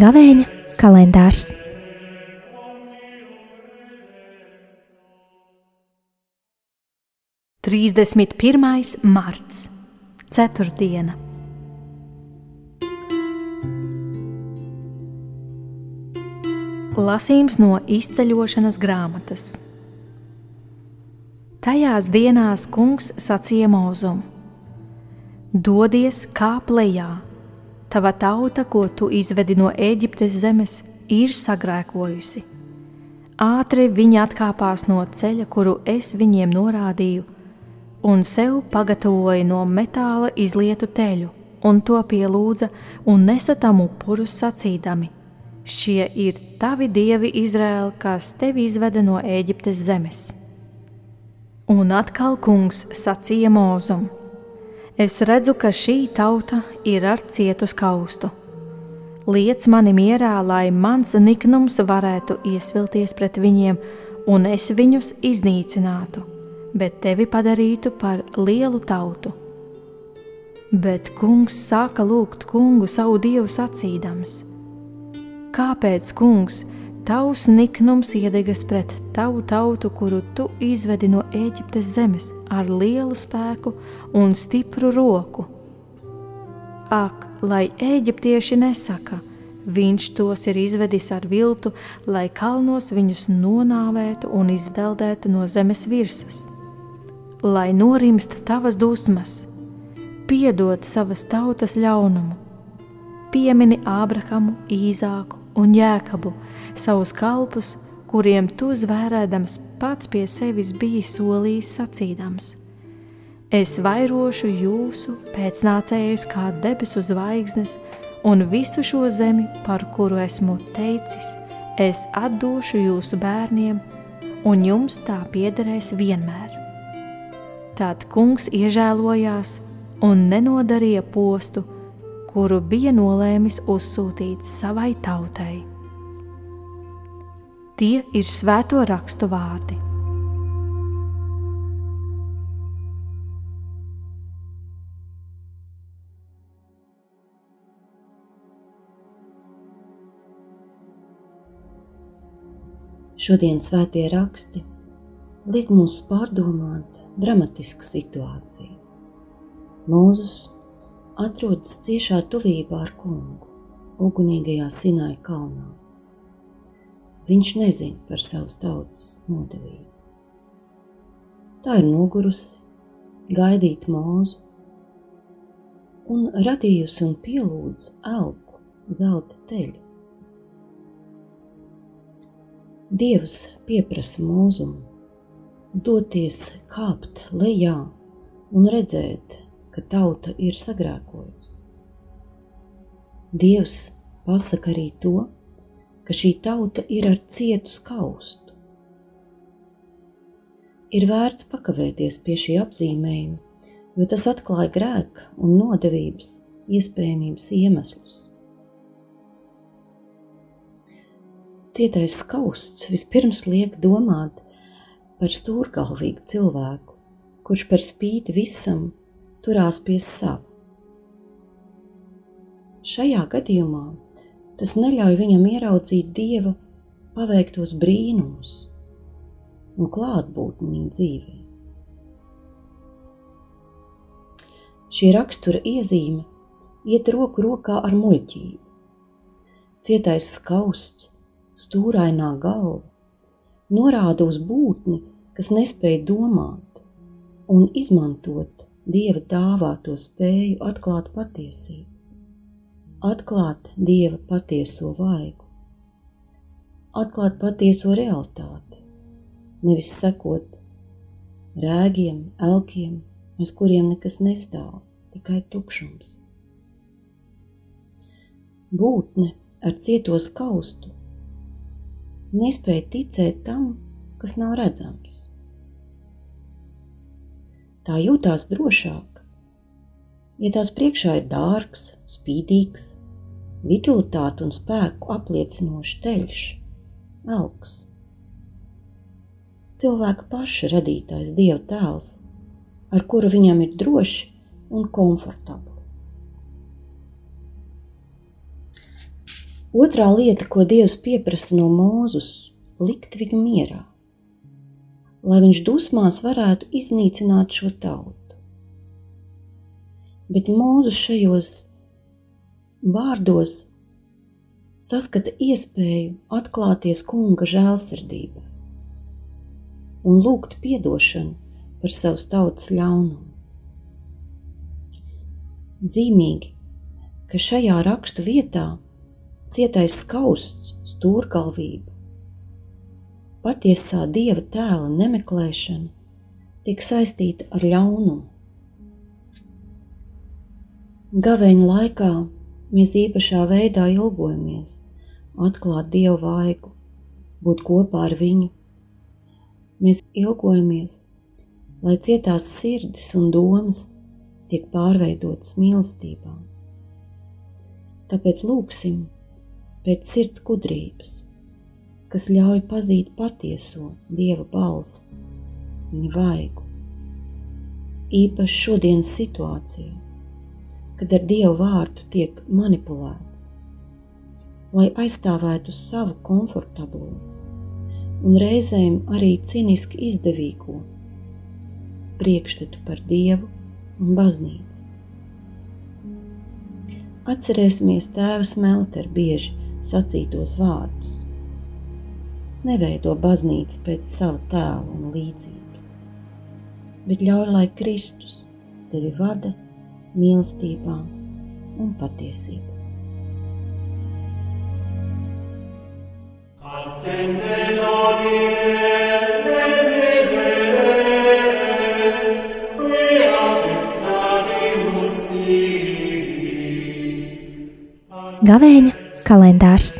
Gavēņa kalendārs. Trīsdesmit pirmais marts, ceturtdiena. Lasījums no izceļošanas grāmatas. Tajās dienās kungs sacīja mūzum: Dodies kāp lejā, tava tauta, ko tu izvedi no Eģiptes zemes, ir sagrēkojusi. Ātri viņi atkāpās no ceļa, kuru es viņiem norādīju, un sev pagatavoja no metāla izlietu teļu, un to pielūdza un nesa tam upurus sacīdami: Šie ir tavi dievi, Izraēla, kas tevi izveda no Eģiptes zemes. Un atkal kungs sacīja mūzum: Es redzu, ka šī tauta ir ar cietu skaustu. Liec mani mierā, lai mans niknums varētu iesvilties pret viņiem, un es viņus iznīcinātu, bet tevi padarītu par lielu tautu. Bet kungs sāka lūgt kungu savu dievu sacīdams: Kāpēc, kungs, Tavs niknums iedegas pret tavu tautu, kuru tu izvedi no Eģiptes zemes ar lielu spēku un stipru roku. Ak, lai eģiptieši nesaka, viņš tos ir izvedis ar viltu, lai kalnos viņus nonāvētu un izbeldētu no zemes virsmas. Lai norimst tavas dusmas, piedod savas tautas ļaunumu, piemini Ābrahamu, Īzāku un Jēkabu, savus kalpus, kuriem tu zvērēdams pats pie sevis biji solījis sacīdams: Es vairošu jūsu pēcnācējus kā debesu zvaigznes, un visu šo zemi, par kuru esmu teicis, es atdošu jūsu bērniem, un jums tā piederēs vienmēr. Tad kungs iežēlojās un nenodarīja postu, kuru bija nolēmis uzsūtīt savai tautai. Tie ir svēto rakstu vārdi. Šodien svētie raksti liek mums pārdomāt dramatisku situāciju. Mūzes atrodas ciešā tuvībā ar kungu, ugunīgajā Sinai kalnā viņš nezina par savas tautas nodevību. Tā ir nogurusi, gaidīt mūzu, un radījusi un pielūdzu elku zelta teļu. Dievs pieprasa mūzumu, doties kāpt lejā un redzēt, ka tauta ir sagrēkojusi. Dievs pasaka arī to, ka šī tauta ir ar cietu skaustu. Ir vērts pakavēties pie šī apzīmējuma, jo tas atklāja grēka un nodevības iespējamības iemeslus. Cietais skausts vispirms liek domāt par stūrgalvīgu cilvēku, kurš par spīti visam turās pie sava. Šajā gadījumā Tas neļauj viņam ieraudzīt dieva paveiktos brīnumus un klātbūtni dzīvē. Šī rakstura iezīme iet roku rokā ar muļķību. Cietais skausts, stūrainā galva norāda uz būtni, kas nespēja domāt un izmantot dieva dāvāto spēju atklāt patiesību atklāt dieva patieso vaigu, atklāt patieso realitāti, nevis sekot rēgiem, elkiem, aiz kuriem nekas nestāv, tikai tukšums. Būtne ar cieto skaustu nespēja ticēt tam, kas nav redzams. Tā jūtās drošāk, ja tās priekšā ir dārgs, spīdīgs, vitalitāti un spēku apliecinošs teļš, elks. cilvēka paša radītais Dieva tēls, ar kuru viņam ir droši un komfortabli. Otrā lieta, ko Dievs pieprasa no Mūzus, likt viņu mierā, lai viņš dusmās varētu iznīcināt šo tautu. Bet Mūzus šajos vārdos saskata iespēju atklāties kunga žēlsirdībai un lūgt atdošanu par savas tautas ļaunumu. Zīmīgi, ka šajā rakstu vietā cietais skausts, stūrgalvība, patiesā dieva tēla nemeklēšana tiek saistīta ar ļaunumu. Gaveņa laikā mēs īpašā veidā ilgojamies atklāt dievu vaigu, būt kopā ar viņu. Mēs ilgojamies, lai cietās sirdis un domas tiek pārveidotas mīlestībā. Tāpēc lūksim, pēc sirds gudrības, kas ļauj pazīt patieso Dieva balsi, viņa vaigu. Īpaši šodienas situācijā, kad ar Dievu vārdu tiek manipulēts, lai aizstāvētu savu komfortablo un reizēm arī ciniski izdevīgo priekšstatu par Dievu un baznīcu. Atcerēsimies tēva smelteru bieži sacītos vārdus. Neveido baznīcu pēc sava tēla un līdzības, bet ļauj, lai Kristus tevi vada mīlestībā un patiesībā. Attende Domine Gavēņa kalendārs.